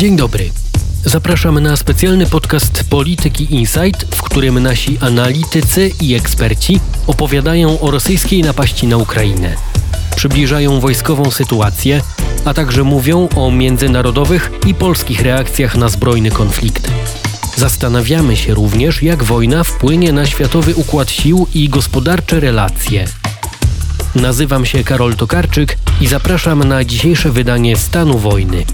Dzień dobry. Zapraszamy na specjalny podcast Polityki Insight, w którym nasi analitycy i eksperci opowiadają o rosyjskiej napaści na Ukrainę. Przybliżają wojskową sytuację, a także mówią o międzynarodowych i polskich reakcjach na zbrojny konflikt. Zastanawiamy się również, jak wojna wpłynie na światowy układ sił i gospodarcze relacje. Nazywam się Karol Tokarczyk i zapraszam na dzisiejsze wydanie Stanu Wojny.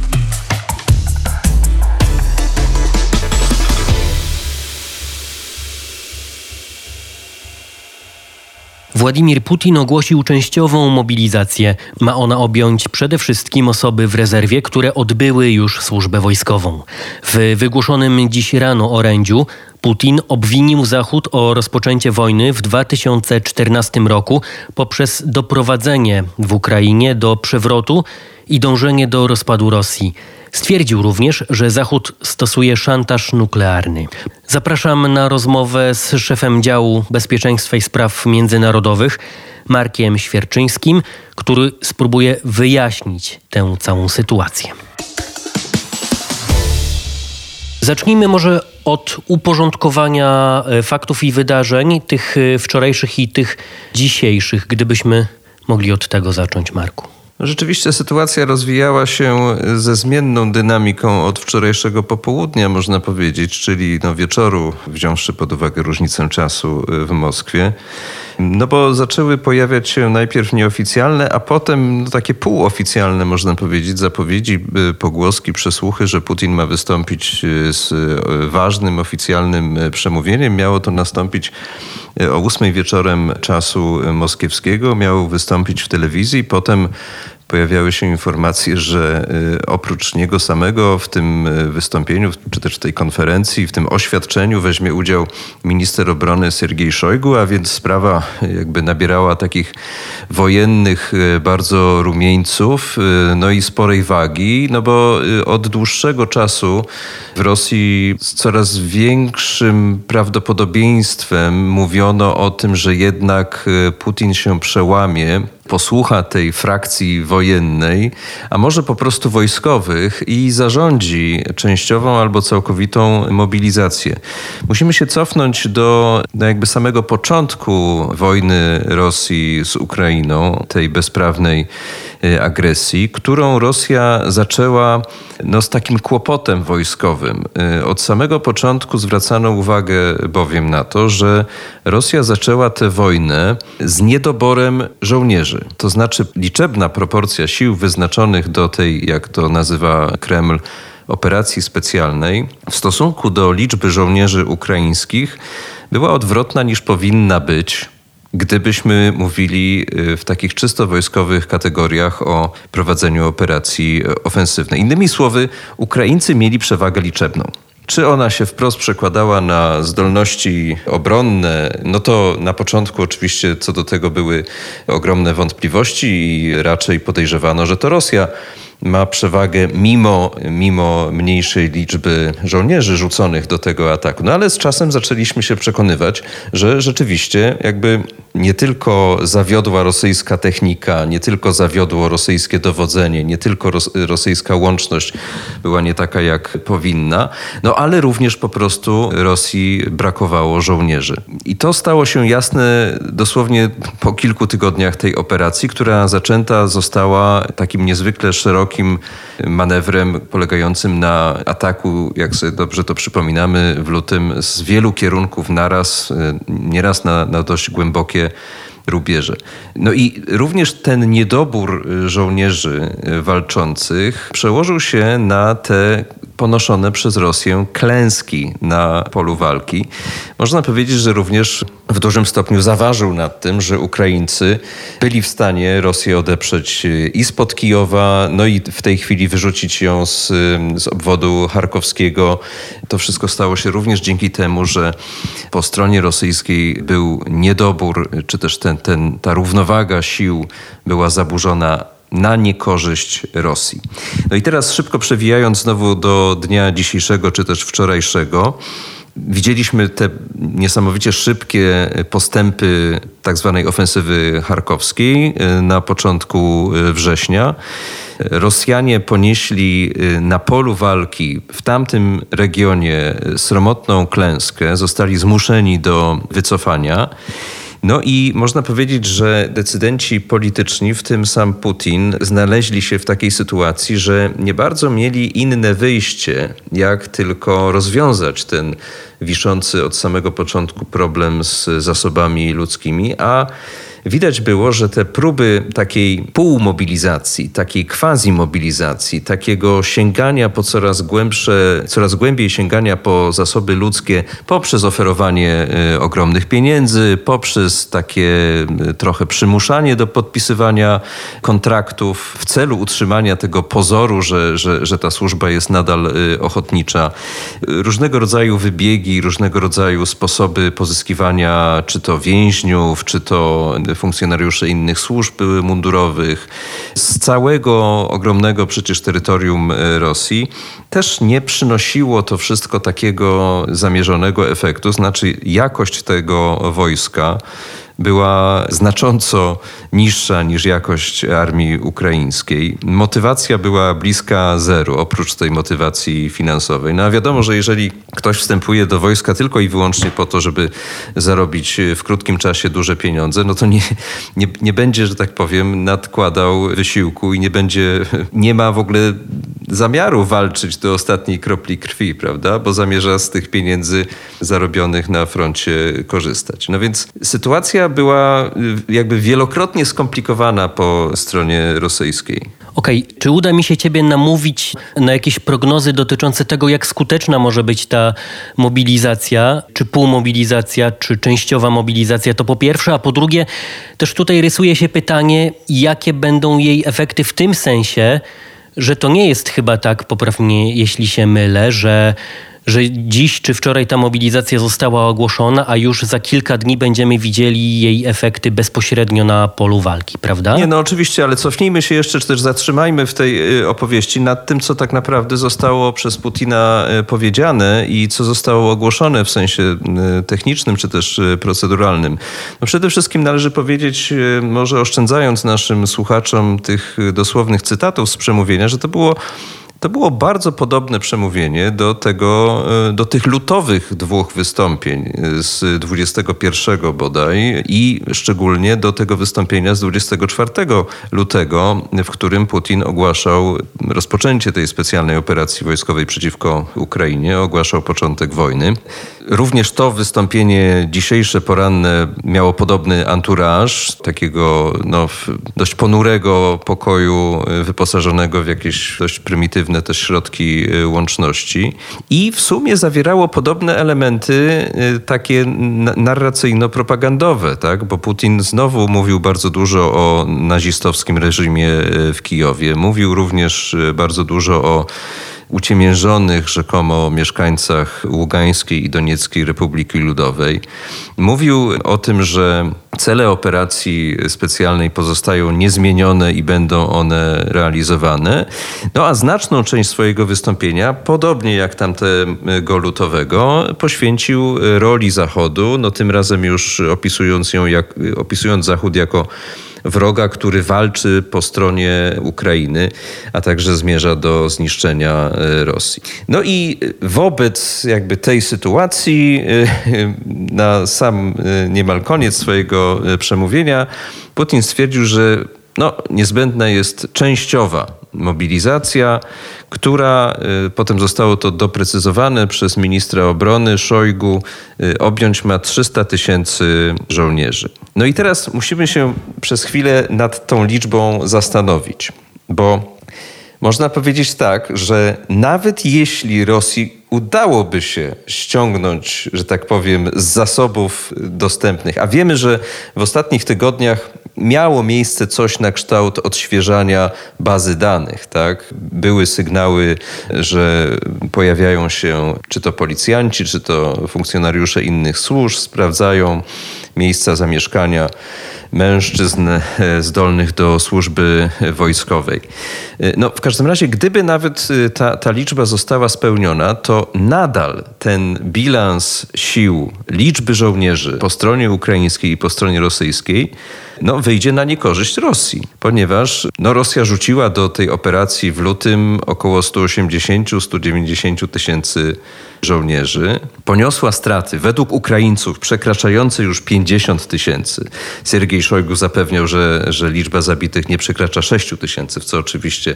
Władimir Putin ogłosił częściową mobilizację. Ma ona objąć przede wszystkim osoby w rezerwie, które odbyły już służbę wojskową. W wygłoszonym dziś rano orędziu Putin obwinił Zachód o rozpoczęcie wojny w 2014 roku poprzez doprowadzenie w Ukrainie do przewrotu i dążenie do rozpadu Rosji. Stwierdził również, że Zachód stosuje szantaż nuklearny. Zapraszam na rozmowę z szefem działu bezpieczeństwa i spraw międzynarodowych, Markiem Świerczyńskim, który spróbuje wyjaśnić tę całą sytuację. Zacznijmy może od uporządkowania e, faktów i wydarzeń, tych e, wczorajszych i tych dzisiejszych, gdybyśmy mogli od tego zacząć, Marku. Rzeczywiście sytuacja rozwijała się ze zmienną dynamiką od wczorajszego popołudnia, można powiedzieć, czyli no wieczoru, wziąwszy pod uwagę różnicę czasu w Moskwie. No bo zaczęły pojawiać się najpierw nieoficjalne, a potem no, takie półoficjalne, można powiedzieć, zapowiedzi, y, pogłoski, przesłuchy, że Putin ma wystąpić y, z y, ważnym, oficjalnym przemówieniem. Miało to nastąpić o ósmej wieczorem czasu moskiewskiego. Miał wystąpić w telewizji, potem pojawiały się informacje, że y, oprócz niego samego w tym y, wystąpieniu, czy też w tej konferencji, w tym oświadczeniu weźmie udział minister obrony Sergiej Szojgu, a więc sprawa jakby nabierała takich wojennych y, bardzo rumieńców, no i sporej wagi, no bo od dłuższego czasu w Rosji z coraz większym prawdopodobieństwem mówiono o tym, że jednak Putin się przełamie posłucha tej frakcji wojennej, a może po prostu wojskowych i zarządzi częściową albo całkowitą mobilizację. Musimy się cofnąć do no jakby samego początku wojny Rosji z Ukrainą, tej bezprawnej e, agresji, którą Rosja zaczęła no, z takim kłopotem wojskowym. E, od samego początku zwracano uwagę bowiem na to, że Rosja zaczęła tę wojnę z niedoborem żołnierzy. To znaczy liczebna proporcja sił wyznaczonych do tej, jak to nazywa Kreml, operacji specjalnej w stosunku do liczby żołnierzy ukraińskich była odwrotna niż powinna być, gdybyśmy mówili y, w takich czysto wojskowych kategoriach o prowadzeniu operacji ofensywnej. Innymi słowy, Ukraińcy mieli przewagę liczebną. Czy ona się wprost przekładała na zdolności obronne? No to na początku oczywiście co do tego były ogromne wątpliwości i raczej podejrzewano, że to Rosja ma przewagę mimo, mimo mniejszej liczby żołnierzy rzuconych do tego ataku. No ale z czasem zaczęliśmy się przekonywać, że rzeczywiście jakby nie tylko zawiodła rosyjska technika, nie tylko zawiodło rosyjskie dowodzenie, nie tylko ros rosyjska łączność była nie taka jak powinna, no ale również po prostu Rosji brakowało żołnierzy. I to stało się jasne dosłownie po kilku tygodniach tej operacji, która zaczęta została takim niezwykle szerokim manewrem polegającym na ataku, jak sobie dobrze to przypominamy, w lutym z wielu kierunków naraz, y, nieraz na, na dość głębokie rubieże. No i również ten niedobór żołnierzy walczących przełożył się na te ponoszone przez Rosję klęski na polu walki. Można powiedzieć, że również w dużym stopniu zaważył nad tym, że Ukraińcy byli w stanie Rosję odeprzeć i spod Kijowa, no i w tej chwili wyrzucić ją z, z obwodu charkowskiego. To wszystko stało się również dzięki temu, że po stronie rosyjskiej był niedobór, czy też ten, ten, ta równowaga sił była zaburzona na niekorzyść Rosji. No i teraz szybko przewijając znowu do dnia dzisiejszego czy też wczorajszego, Widzieliśmy te niesamowicie szybkie postępy tak zwanej ofensywy charkowskiej y, na początku y, września. Rosjanie ponieśli y, na polu walki w tamtym regionie sromotną klęskę, zostali zmuszeni do wycofania. No i można powiedzieć, że decydenci polityczni, w tym sam Putin, znaleźli się w takiej sytuacji, że nie bardzo mieli inne wyjście, jak tylko rozwiązać ten wiszący od samego początku problem z zasobami ludzkimi, a widać było, że te próby takiej półmobilizacji, takiej quasi-mobilizacji, takiego sięgania po coraz głębsze, coraz głębiej sięgania po zasoby ludzkie poprzez oferowanie y, ogromnych pieniędzy, poprzez takie y, trochę przymuszanie do podpisywania kontraktów w celu utrzymania tego pozoru, że, że, że ta służba jest nadal y, ochotnicza. Różnego rodzaju wybiegi, różnego rodzaju sposoby pozyskiwania czy to więźniów, czy to funkcjonariusze innych służb mundurowych. Z całego ogromnego przecież terytorium e, Rosji, też nie przynosiło to wszystko takiego zamierzonego efektu, znaczy jakość tego wojska była znacząco niższa niż jakość armii ukraińskiej. Motywacja była bliska zeru, oprócz tej motywacji finansowej. No a wiadomo, że jeżeli ktoś wstępuje do wojska tylko i wyłącznie po to, żeby zarobić w krótkim czasie duże pieniądze, no to nie, nie, nie będzie, że tak powiem, nadkładał wysiłku i nie będzie, nie ma w ogóle zamiaru walczyć do ostatniej kropli krwi, prawda? Bo zamierza z tych pieniędzy zarobionych na froncie korzystać. No więc sytuacja była y, jakby wielokrotnie skomplikowana po stronie rosyjskiej. Okej, okay. czy uda mi się ciebie namówić na jakieś prognozy dotyczące tego, jak skuteczna może być ta mobilizacja, czy półmobilizacja, czy częściowa mobilizacja? To po pierwsze, a po drugie, też tutaj rysuje się pytanie, jakie będą jej efekty w tym sensie, że to nie jest chyba tak, popraw mnie jeśli się mylę, że że dziś czy wczoraj ta mobilizacja została ogłoszona, a już za kilka dni będziemy widzieli jej efekty bezpośrednio na polu walki, prawda? Nie, no oczywiście, ale cofnijmy się jeszcze, czy też zatrzymajmy w tej y, opowieści nad tym, co tak naprawdę zostało przez Putina y, powiedziane i co zostało ogłoszone w sensie y, technicznym, czy też proceduralnym. No przede wszystkim należy powiedzieć, może oszczędzając naszym słuchaczom tych dosłownych cytatów z przemówienia, że to było to było bardzo podobne przemówienie do, tego, e, do tych lutowych dwóch wystąpień z 21 bodaj i szczególnie do tego wystąpienia z 24 lutego, w którym Putin ogłaszał rozpoczęcie tej specjalnej operacji wojskowej przeciwko Ukrainie, ogłaszał początek wojny. Również to wystąpienie dzisiejsze, poranne miało podobny anturaż, takiego no, dość ponurego pokoju wyposażonego w jakieś dość prymitywne też środki y, łączności i w sumie zawierało podobne elementy y, takie narracyjno-propagandowe, tak? bo Putin znowu mówił bardzo dużo o nazistowskim reżimie y, w Kijowie, mówił również bardzo dużo o uciemiężonych rzekomo mieszkańcach Ługańskiej i Donieckiej Republiki Ludowej. Mówił o tym, że cele operacji specjalnej pozostają niezmienione i będą one realizowane. No a znaczną część swojego wystąpienia, podobnie jak tamtego lutowego, poświęcił roli Zachodu, no tym razem już opisując ją jak, opisując Zachód jako wroga, który walczy po stronie Ukrainy, a także zmierza do zniszczenia e, Rosji. No i wobec jakby tej sytuacji e, na sam e, niemal koniec swojego przemówienia Putin stwierdził, że no, niezbędna jest częściowa mobilizacja, która y, potem zostało to doprecyzowane przez ministra obrony Szojgu, y, objąć ma 300 tysięcy żołnierzy. No i teraz musimy się przez chwilę nad tą liczbą zastanowić, bo można powiedzieć tak, że nawet jeśli Rosji udałoby się ściągnąć, że tak powiem, z zasobów dostępnych, a wiemy, że w ostatnich tygodniach miało miejsce coś na kształt odświeżania bazy danych. Tak? Były sygnały, że pojawiają się czy to policjanci, czy to funkcjonariusze innych służb, sprawdzają miejsca zamieszkania mężczyzn e, zdolnych do służby wojskowej. E, no, w każdym razie, gdyby nawet e, ta, ta liczba została spełniona, to nadal ten bilans sił, liczby żołnierzy po stronie ukraińskiej i po stronie rosyjskiej no, wyjdzie na niekorzyść Rosji, ponieważ no, Rosja rzuciła do tej operacji w lutym około 180-190 tysięcy żołnierzy. Poniosła straty według Ukraińców przekraczające już 50 tysięcy. Siergiej Szojgu zapewniał, że, że liczba zabitych nie przekracza 6 tysięcy, w co oczywiście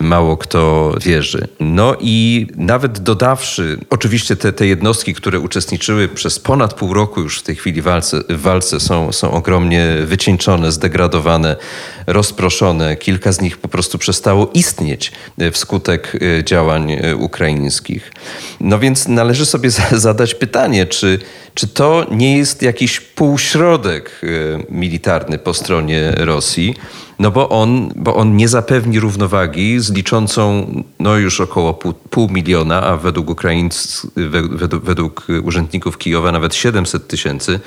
mało kto wierzy. No i nawet dodawszy, oczywiście te, te jednostki, które uczestniczyły przez ponad pół roku już w tej chwili w walce, w walce są, są ogromnie wycieńczone, zdegradowane, rozproszone. Kilka z nich po prostu przestało istnieć wskutek e, działań e, ukraińskich. No więc należy sobie zadać pytanie, czy, czy to nie jest jakiś półśrodek e, militarny po stronie Rosji, no bo on, bo on nie zapewni równowagi z liczącą no już około pół, pół miliona, a według Ukraińców, według, według urzędników Kijowa nawet 700 tysięcy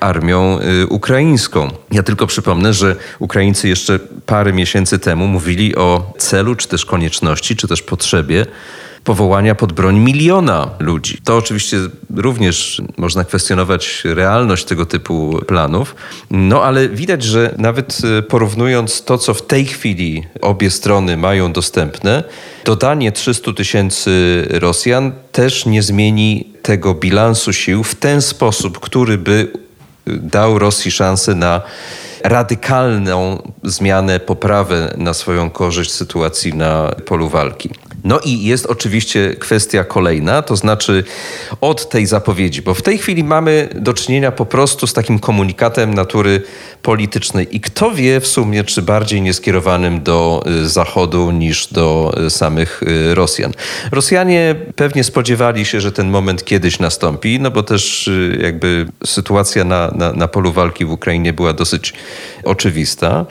armią y, ukraińską. Ja tylko przypomnę, że Ukraińcy jeszcze parę miesięcy temu mówili o celu, czy też konieczności, czy też potrzebie powołania pod broń miliona ludzi. To oczywiście również można kwestionować realność tego typu planów, no ale widać, że nawet e, porównując to, co w tej chwili obie strony mają dostępne, dodanie 300 tysięcy Rosjan też nie zmieni tego bilansu sił w ten sposób, który by dał Rosji szansę na radykalną zmianę, poprawę na swoją korzyść sytuacji na polu walki. No i jest oczywiście kwestia kolejna, to znaczy od tej zapowiedzi, bo w tej chwili mamy do czynienia po prostu z takim komunikatem natury politycznej i kto wie w sumie, czy bardziej nieskierowanym do y, Zachodu niż do y, samych y, Rosjan. Rosjanie pewnie spodziewali się, że ten moment kiedyś nastąpi, no bo też jakby sytuacja na, na, na polu walki w Ukrainie była dosyć oczywista.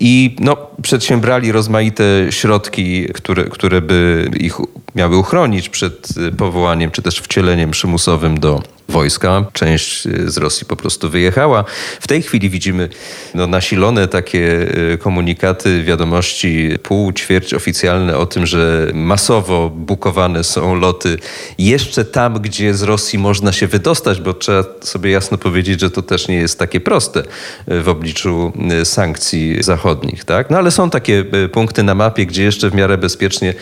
I no, przedsiębrali rozmaite środki, które, które by ich miały uchronić przed powołaniem czy też wcieleniem przymusowym do wojska. Część e, z Rosji po prostu wyjechała. W tej chwili widzimy no, nasilone takie e, komunikaty, wiadomości pół, ćwierć oficjalne o tym, że masowo bukowane są loty jeszcze tam, gdzie z Rosji można się wydostać, bo trzeba sobie jasno powiedzieć, że to też nie jest takie proste e, w obliczu sankcji zachodnich. Tak? No ale są takie punkty na mapie, gdzie jeszcze w miarę bezpiecznie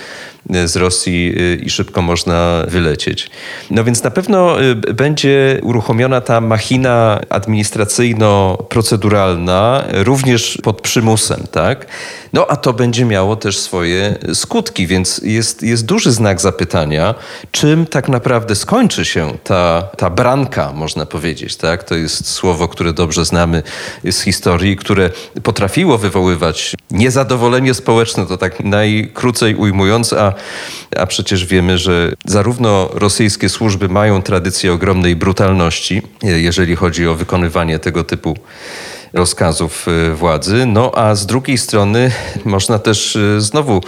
z Rosji i szybko można wylecieć. No więc na pewno będzie będzie uruchomiona ta machina administracyjno-proceduralna również pod przymusem, tak? No a to będzie miało też swoje skutki, więc jest, jest duży znak zapytania, czym tak naprawdę skończy się ta, ta branka, można powiedzieć, tak? To jest słowo, które dobrze znamy z historii, które potrafiło wywoływać niezadowolenie społeczne, to tak najkrócej ujmując, a, a przecież wiemy, że zarówno rosyjskie służby mają tradycję ogromnej brutalności, jeżeli chodzi o wykonywanie tego typu rozkazów y, władzy. No a z drugiej strony można też y, znowu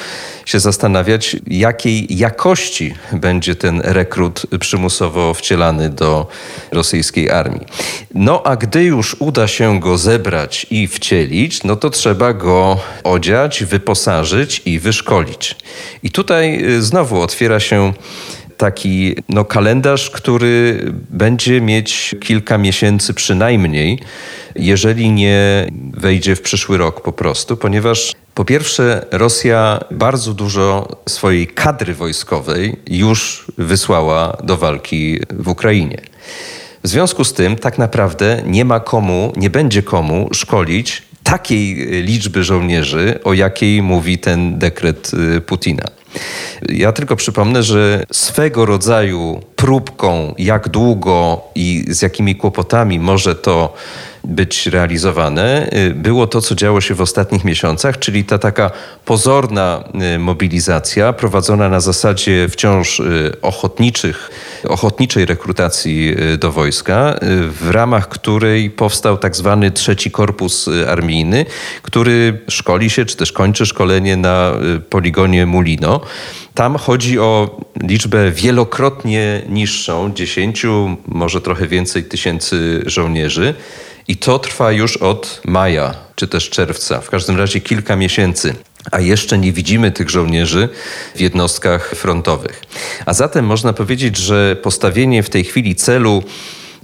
się zastanawiać, jakiej jakości będzie ten rekrut przymusowo wcielany do rosyjskiej armii. No a gdy już uda się go zebrać i wcielić, no to trzeba go odziać, wyposażyć i wyszkolić. I tutaj y, znowu otwiera się taki no, kalendarz, który będzie mieć kilka miesięcy przynajmniej, jeżeli nie wejdzie w przyszły rok po prostu, ponieważ po pierwsze, Rosja bardzo dużo swojej kadry wojskowej już wysłała do walki w Ukrainie. W związku z tym, tak naprawdę nie ma komu, nie będzie komu szkolić takiej liczby żołnierzy, o jakiej mówi ten dekret y, Putina. Ja tylko przypomnę, że swego rodzaju próbką, jak długo i z jakimi kłopotami może to być realizowane, y, było to, co działo się w ostatnich miesiącach, czyli ta taka pozorna y, mobilizacja prowadzona na zasadzie wciąż y, ochotniczych, ochotniczej rekrutacji do wojska, w ramach której powstał tak zwany trzeci korpus armijny, który szkoli się, czy też kończy szkolenie na poligonie Mulino. Tam chodzi o liczbę wielokrotnie niższą, 10, może trochę więcej tysięcy żołnierzy I to trwa już od maja czy też czerwca, w każdym razie kilka miesięcy a jeszcze nie widzimy tych żołnierzy w jednostkach frontowych. A zatem można powiedzieć, że postawienie w tej chwili celu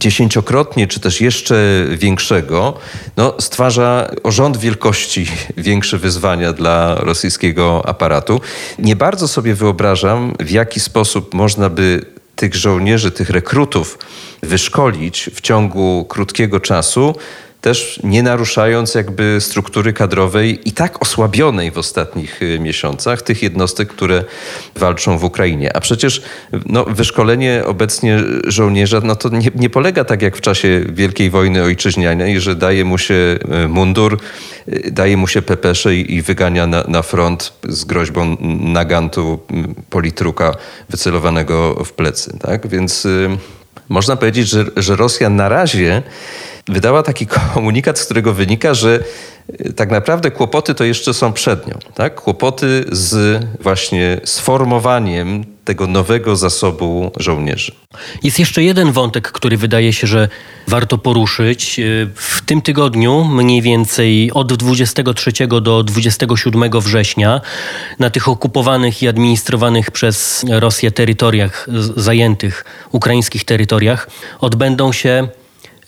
dziesięciokrotnie, czy też jeszcze większego, no, stwarza o rząd wielkości większe wyzwania dla rosyjskiego aparatu. Nie bardzo sobie wyobrażam, w jaki sposób można by tych żołnierzy, tych rekrutów wyszkolić w ciągu krótkiego czasu też nie naruszając jakby struktury kadrowej i tak osłabionej w ostatnich y, miesiącach tych jednostek, które walczą w Ukrainie. A przecież no, wyszkolenie obecnie żołnierza no, to nie, nie polega tak jak w czasie Wielkiej Wojny Ojczyźnianej, że daje mu się y, mundur, y, daje mu się pepesze i, wygania na, na front z groźbą nagantu politruka wycelowanego w plecy. Tak? Więc można powiedzieć, że, że Rosja na razie wydała taki komunikat, z którego wynika, że e, tak naprawdę kłopoty to jeszcze są przed nią. Tak? Kłopoty z właśnie sformowaniem tego nowego zasobu żołnierzy. Jest jeszcze jeden wątek, który wydaje się, że warto poruszyć. E, w tym tygodniu, mniej więcej od 23 do 27 września, na tych okupowanych i administrowanych przez Rosję terytoriach, zajętych ukraińskich terytoriach, odbędą się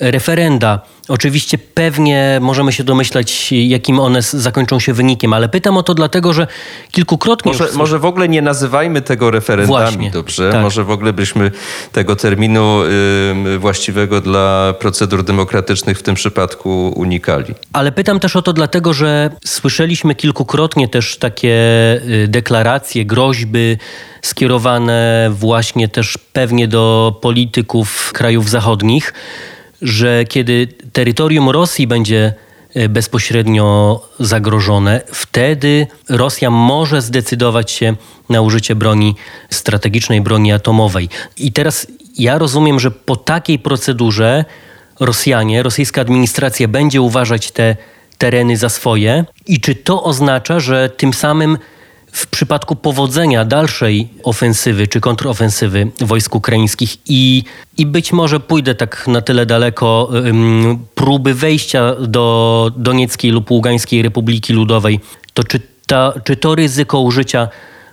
referenda. Oczywiście pewnie możemy się domyślać, jakim one zakończą się wynikiem, ale pytam o to dlatego, że kilkukrotnie... Może, już... może w ogóle nie nazywajmy tego referendami, Właśnie, dobrze? Tak. Może w ogóle byśmy tego terminu właściwego dla procedur demokratycznych w tym przypadku unikali. Ale pytam też o to dlatego, że słyszeliśmy kilkukrotnie też takie y, deklaracje, groźby skierowane właśnie też pewnie do polityków krajów zachodnich, że kiedy terytorium Rosji będzie e, bezpośrednio zagrożone, wtedy Rosja może zdecydować się na użycie broni strategicznej, broni atomowej. I teraz ja rozumiem, że po takiej procedurze Rosjanie, rosyjska administracja będzie uważać te tereny za swoje. I czy to oznacza, że tym samym w przypadku powodzenia dalszej ofensywy czy kontrofensywy wojsk ukraińskich i, i być może pójdę tak na tyle daleko, próby wejścia do Donieckiej lub Ługańskiej Republiki Ludowej, to czy, ta, czy to ryzyko użycia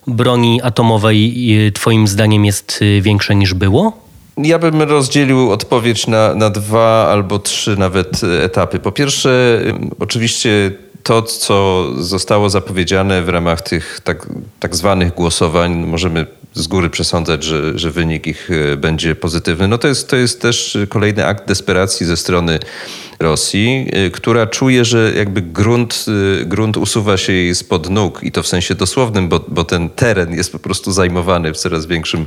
broni atomowej y, Twoim zdaniem jest y, większe niż było? Ja bym rozdzielił odpowiedź na, na dwa albo trzy nawet y, etapy. Po pierwsze, oczywiście to, co zostało zapowiedziane w ramach tych tak, tak zwanych głosowań, możemy z góry przesądzać, że, że wynik ich e, będzie pozytywny. No to jest, to jest też kolejny akt desperacji ze strony Rosji, y, która czuje, że jakby grunt, y, grunt usuwa się jej spod nóg i to w sensie dosłownym, bo, bo ten teren jest po prostu zajmowany w coraz większym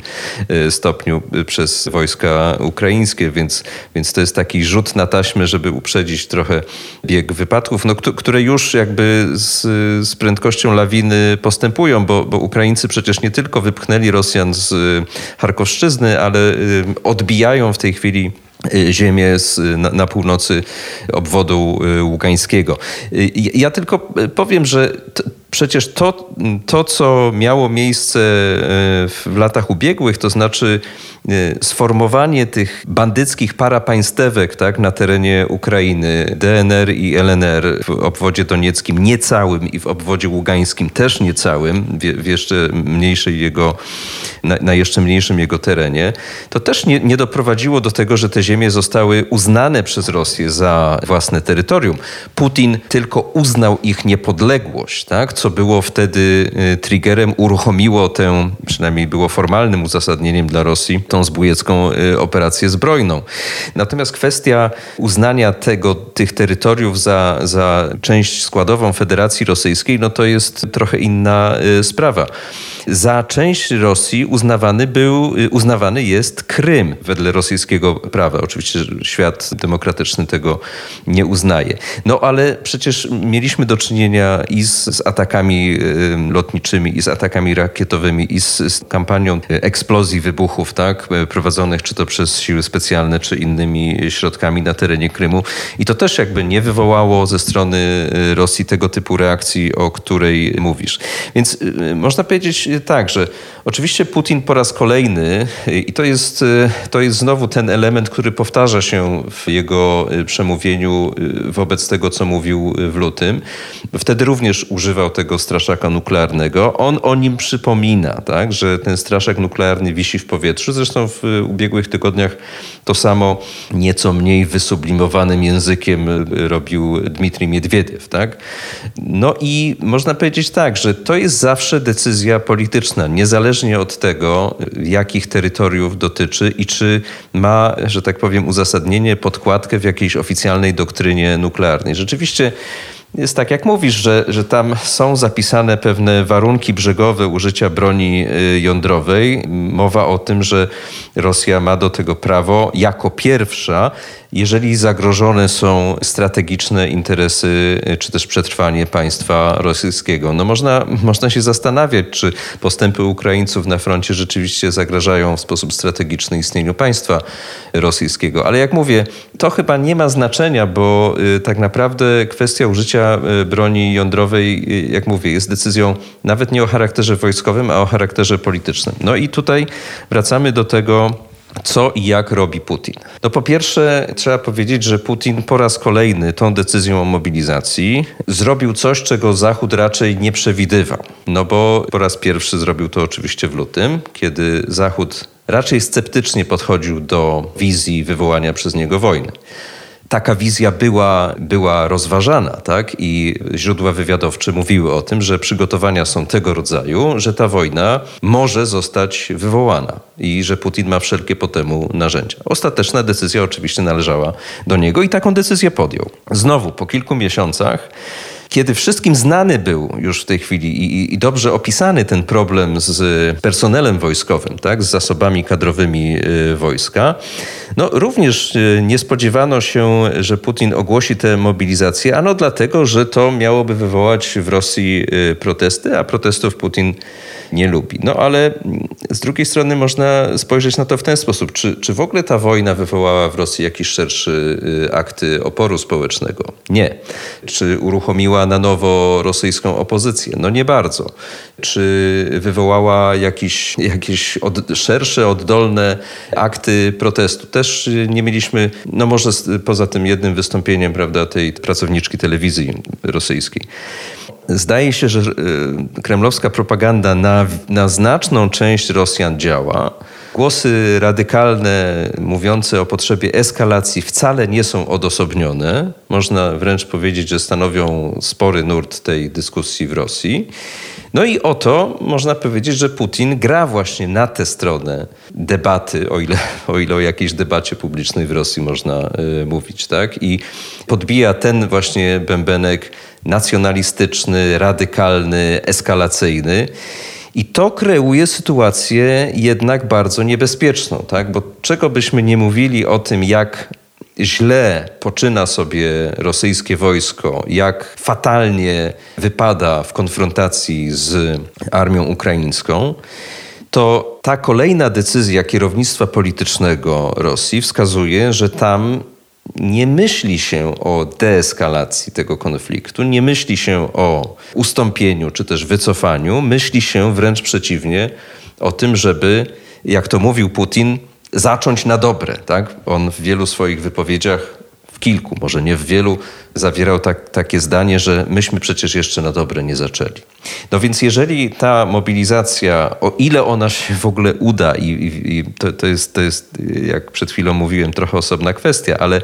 stopniu przez wojska ukraińskie, więc, więc to jest taki rzut na taśmę, żeby uprzedzić trochę bieg wypadków, no, które już jakby z, z prędkością lawiny postępują, bo, bo Ukraińcy przecież nie tylko wypchnęli Rosjan z Charkowszczyzny, ale odbijają w tej chwili Y, ziemię z, na, na, północy obwodu y, ługańskiego. Y, ja tylko powiem, że przecież to, to, co miało miejsce w latach ubiegłych, to znaczy Y, sformowanie tych bandyckich parapaństewek tak, na terenie Ukrainy, DNR i LNR w obwodzie donieckim niecałym i w obwodzie ługańskim też niecałym, w, jeszcze mniejszej jego, na, na, jeszcze mniejszym jego terenie, to też nie, nie doprowadziło do tego, że te ziemie zostały uznane przez Rosję za własne terytorium. Putin tylko uznał ich niepodległość, tak, co było wtedy y, triggerem, uruchomiło tę, przynajmniej było formalnym uzasadnieniem dla Rosji, tą zbójecką y, operację zbrojną. Natomiast kwestia uznania tego, tych terytoriów za, za część składową Federacji Rosyjskiej, no to jest trochę inna y, sprawa. Za część Rosji uznawany był, y, uznawany jest Krym wedle rosyjskiego prawa. Oczywiście świat demokratyczny tego nie uznaje. No ale przecież mieliśmy do czynienia i z, z atakami lotniczymi, i z atakami rakietowymi, i z, z kampanią eksplozji, wybuchów, tak? E, prowadzonych czy to przez siły specjalne, czy innymi środkami na terenie Krymu. I to też jakby nie wywołało ze strony e, Rosji tego typu reakcji, o której mówisz. Więc można powiedzieć tak, że oczywiście Putin po raz kolejny, i to jest, to jest znowu ten element, który powtarza się w jego przemówieniu wobec tego, co mówił w lutym, wtedy również używał tego straszaka nuklearnego. On o nim przypomina, tak, że ten straszak nuklearny wisi w powietrzu. Zresztą w ubiegłych tygodniach to samo nieco mniej wysublimowanym językiem robił Dmitrij Miedwiediew. Tak? No i można powiedzieć tak, że to jest zawsze decyzja polityczna, niezależnie od tego, jakich terytoriów dotyczy i czy ma, że tak powiem, uzasadnienie, podkładkę w jakiejś oficjalnej doktrynie nuklearnej. Rzeczywiście jest tak, jak mówisz, że, że tam są zapisane pewne warunki brzegowe użycia broni y, jądrowej. Mowa o tym, że Rosja ma do tego prawo jako pierwsza jeżeli zagrożone są strategiczne interesy czy też przetrwanie państwa rosyjskiego. No można, można się zastanawiać, czy postępy Ukraińców na froncie rzeczywiście zagrażają w sposób strategiczny istnieniu państwa rosyjskiego. Ale jak mówię, to chyba nie ma znaczenia, bo y, tak naprawdę kwestia użycia y, broni jądrowej, y, jak mówię, jest decyzją nawet nie o charakterze wojskowym, a o charakterze politycznym. No i tutaj wracamy do tego, co i jak robi Putin? No po pierwsze trzeba powiedzieć, że Putin po raz kolejny tą decyzją o mobilizacji zrobił coś, czego Zachód raczej nie przewidywał. No bo po raz pierwszy zrobił to oczywiście w lutym, kiedy Zachód raczej sceptycznie podchodził do wizji wywołania przez niego wojny taka wizja była, była rozważana, tak? I źródła wywiadowcze mówiły o tym, że przygotowania są tego rodzaju, że ta wojna może zostać wywołana i że Putin ma wszelkie po temu narzędzia. Ostateczna decyzja oczywiście należała do niego i taką decyzję podjął. Znowu po kilku miesiącach kiedy wszystkim znany był już w tej chwili i, i, dobrze opisany ten problem z personelem wojskowym, tak, z zasobami kadrowymi y, wojska, no również y, nie spodziewano się, że Putin ogłosi tę mobilizację, ano dlatego, że to miałoby wywołać w Rosji y, protesty, a protestów Putin nie lubi. No ale z drugiej strony można spojrzeć na to w ten sposób. Czy, czy w ogóle ta wojna wywołała w Rosji jakiś szerszy akt oporu społecznego? Nie. Czy uruchomiła na nowo rosyjską opozycję? No nie bardzo. Czy wywołała jakiś, jakieś od, szersze, oddolne akty protestu? Też nie mieliśmy, no może poza tym jednym wystąpieniem, prawda, tej pracowniczki telewizji rosyjskiej. Zdaje się, że e, kremlowska propaganda na, na znaczną część Rosjan działa. Głosy radykalne mówiące o potrzebie eskalacji wcale nie są odosobnione. Można wręcz powiedzieć, że stanowią spory nurt tej dyskusji w Rosji. No i oto można powiedzieć, że Putin gra właśnie na tę stronę debaty, o ile o, ile o jakiejś debacie publicznej w Rosji można y, mówić, tak? I podbija ten właśnie bębenek nacjonalistyczny, radykalny, eskalacyjny. I to kreuje sytuację jednak bardzo niebezpieczną, tak? bo czego byśmy nie mówili o tym, jak źle poczyna sobie rosyjskie wojsko, jak fatalnie wypada w konfrontacji z armią ukraińską, to ta kolejna decyzja kierownictwa politycznego Rosji wskazuje, że tam nie myśli się o deeskalacji tego konfliktu, nie myśli się o ustąpieniu czy też wycofaniu, myśli się wręcz przeciwnie o tym, żeby, jak to mówił Putin, zacząć na dobre. Tak? On w wielu swoich wypowiedziach, w kilku, może nie w wielu, zawierał tak, takie zdanie, że myśmy przecież jeszcze na dobre nie zaczęli. No więc jeżeli ta mobilizacja, o ile ona się w ogóle uda, i, i, i to, to, jest, to jest, jak przed chwilą mówiłem, trochę osobna kwestia, ale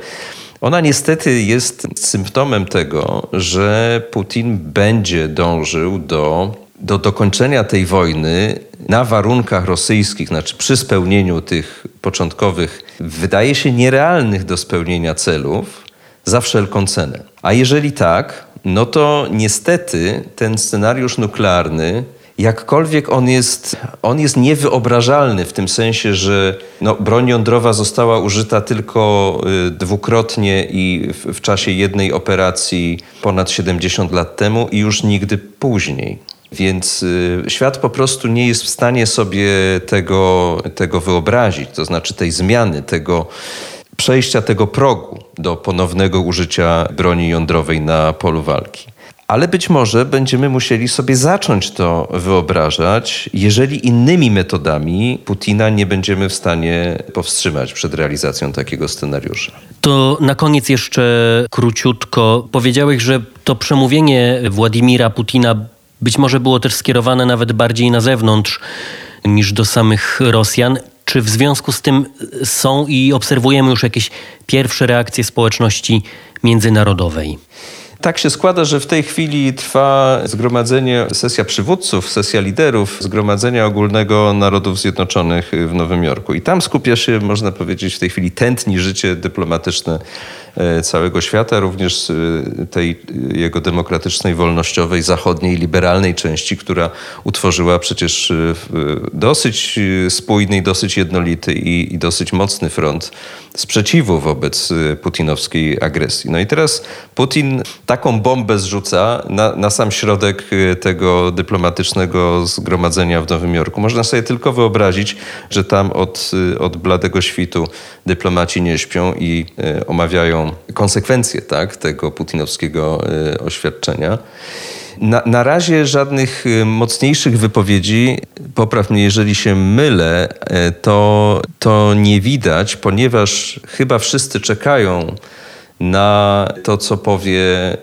ona niestety jest symptomem tego, że Putin będzie dążył do do dokończenia tej wojny na warunkach rosyjskich, znaczy przy spełnieniu tych początkowych, wydaje się nierealnych do spełnienia celów za wszelką cenę. A jeżeli tak, no to niestety ten scenariusz nuklearny jakkolwiek on jest, on jest niewyobrażalny w tym sensie, że no, broń jądrowa została użyta tylko y, dwukrotnie i w, w, czasie jednej operacji ponad 70 lat temu i już nigdy później. Więc y, świat po prostu nie jest w stanie sobie tego, tego wyobrazić, to znaczy tej zmiany, tego przejścia tego progu do ponownego użycia broni jądrowej na polu walki. Ale być może będziemy musieli sobie zacząć to wyobrażać, jeżeli innymi metodami Putina nie będziemy w stanie powstrzymać przed realizacją takiego scenariusza. To na koniec jeszcze króciutko. Powiedziałeś, że to przemówienie Władimira Putina być może było też skierowane nawet bardziej na zewnątrz niż do samych Rosjan. Czy w związku z tym są i obserwujemy już jakieś pierwsze reakcje społeczności międzynarodowej? Tak się składa, że w tej chwili trwa zgromadzenie, sesja przywódców, sesja liderów Zgromadzenia Ogólnego Narodów Zjednoczonych w Nowym Jorku. I tam skupia się, można powiedzieć, w tej chwili tętni życie dyplomatyczne E, całego świata, również e, tej jego demokratycznej, wolnościowej, zachodniej, liberalnej części, która utworzyła przecież e, dosyć spójny dosyć jednolity i, i dosyć mocny front sprzeciwu wobec putinowskiej agresji. No i teraz Putin taką bombę zrzuca na, na sam środek tego dyplomatycznego zgromadzenia w Nowym Jorku. Można sobie tylko wyobrazić, że tam od, od bladego świtu dyplomaci nie śpią i omawiają konsekwencje tak, tego putinowskiego oświadczenia. Na, na razie żadnych mocniejszych wypowiedzi, popraw mnie jeżeli się mylę, to, to nie widać, ponieważ chyba wszyscy czekają na to, co powie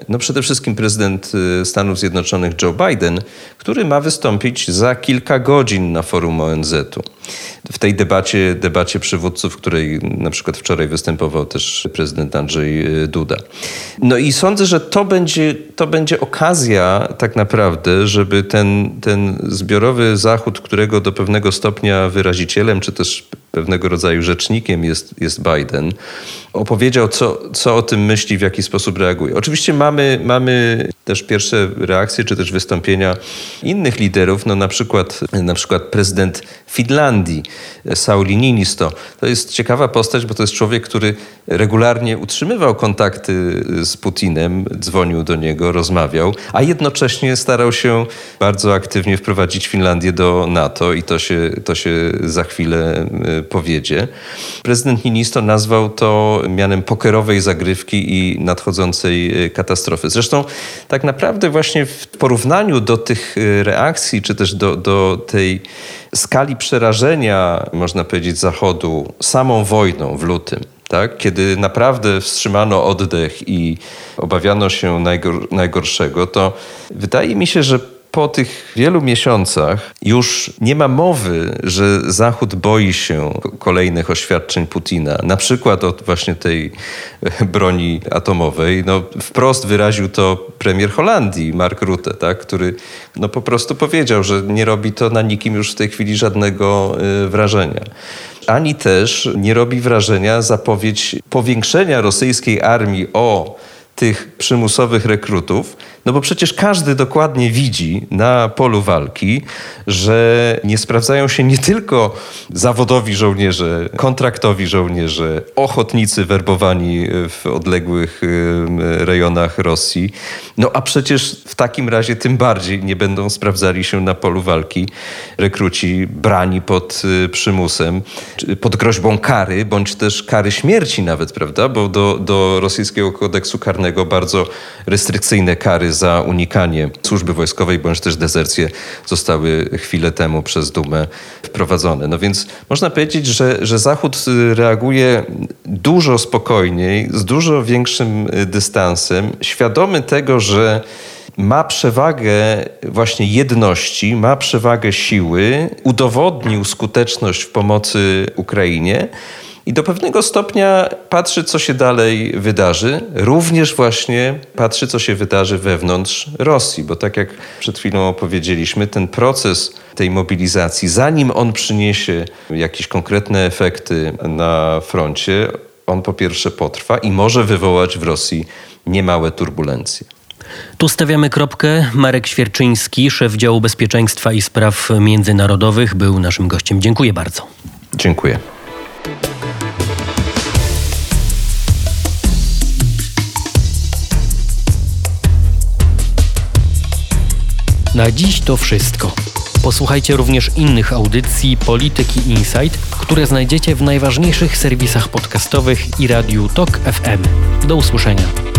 no przede wszystkim prezydent Stanów Zjednoczonych Joe Biden, który ma wystąpić za kilka godzin na forum ONZ-u w tej debacie, debacie przywódców, w której na przykład wczoraj występował też prezydent Andrzej y, Duda. No i sądzę, że to będzie, to będzie okazja tak naprawdę, żeby ten, ten zbiorowy Zachód, którego do pewnego stopnia wyrazicielem, czy też pewnego rodzaju rzecznikiem jest, jest Biden, opowiedział, co, co o tym myśli, w jaki sposób reaguje. Oczywiście mamy, mamy też pierwsze reakcje, czy też wystąpienia innych liderów, no na przykład, na przykład prezydent Finlandii, Sauli Niinisto. To jest ciekawa postać, bo to jest człowiek, który regularnie utrzymywał kontakty z Putinem, dzwonił do niego, rozmawiał, a jednocześnie starał się bardzo aktywnie wprowadzić Finlandię do NATO i to się, to się za chwilę e, powiedzie. Prezydent Niinisto nazwał to mianem pokerowej zagrywki i nadchodzącej e, katastrofy. Zresztą tak naprawdę właśnie w porównaniu do tych e, reakcji, czy też do, do tej skali przerażenia, można powiedzieć, Zachodu samą wojną w lutym, tak? kiedy naprawdę wstrzymano oddech i obawiano się najgor najgorszego, to wydaje mi się, że po tych wielu miesiącach już nie ma mowy, że Zachód boi się kolejnych oświadczeń Putina, na przykład od właśnie tej broni atomowej. No, wprost wyraził to premier Holandii, Mark Rutte, tak, który no, po prostu powiedział, że nie robi to na nikim już w tej chwili żadnego y, wrażenia ani też nie robi wrażenia zapowiedź powiększenia rosyjskiej armii o tych przymusowych rekrutów, no bo przecież każdy dokładnie widzi na polu walki, że nie sprawdzają się nie tylko zawodowi żołnierze, kontraktowi żołnierze, ochotnicy werbowani w odległych rejonach Rosji, no a przecież w takim razie tym bardziej nie będą sprawdzali się na polu walki rekruci brani pod y, przymusem, pod groźbą kary, bądź też kary śmierci nawet, prawda? Bo do, do rosyjskiego kodeksu karnego bardzo restrykcyjne kary za unikanie służby wojskowej bądź też dezercję zostały chwilę temu przez Dumę wprowadzone. No więc można powiedzieć, że, że Zachód reaguje dużo spokojniej, z dużo większym dystansem, świadomy tego, że ma przewagę właśnie jedności, ma przewagę siły, udowodnił skuteczność w pomocy Ukrainie i do pewnego stopnia patrzy, co się dalej wydarzy. Również właśnie patrzy, co się wydarzy wewnątrz Rosji, bo tak jak przed chwilą opowiedzieliśmy, ten proces tej mobilizacji, zanim on przyniesie jakieś konkretne efekty na froncie, on po pierwsze potrwa i może wywołać w Rosji niemałe turbulencje. Tu stawiamy kropkę. Marek Świerczyński, szef działu bezpieczeństwa i spraw międzynarodowych, był naszym gościem. Dziękuję bardzo. Dziękuję. Na dziś to wszystko. Posłuchajcie również innych audycji Polityki Insight, które znajdziecie w najważniejszych serwisach podcastowych i radiu TOK FM. Do usłyszenia.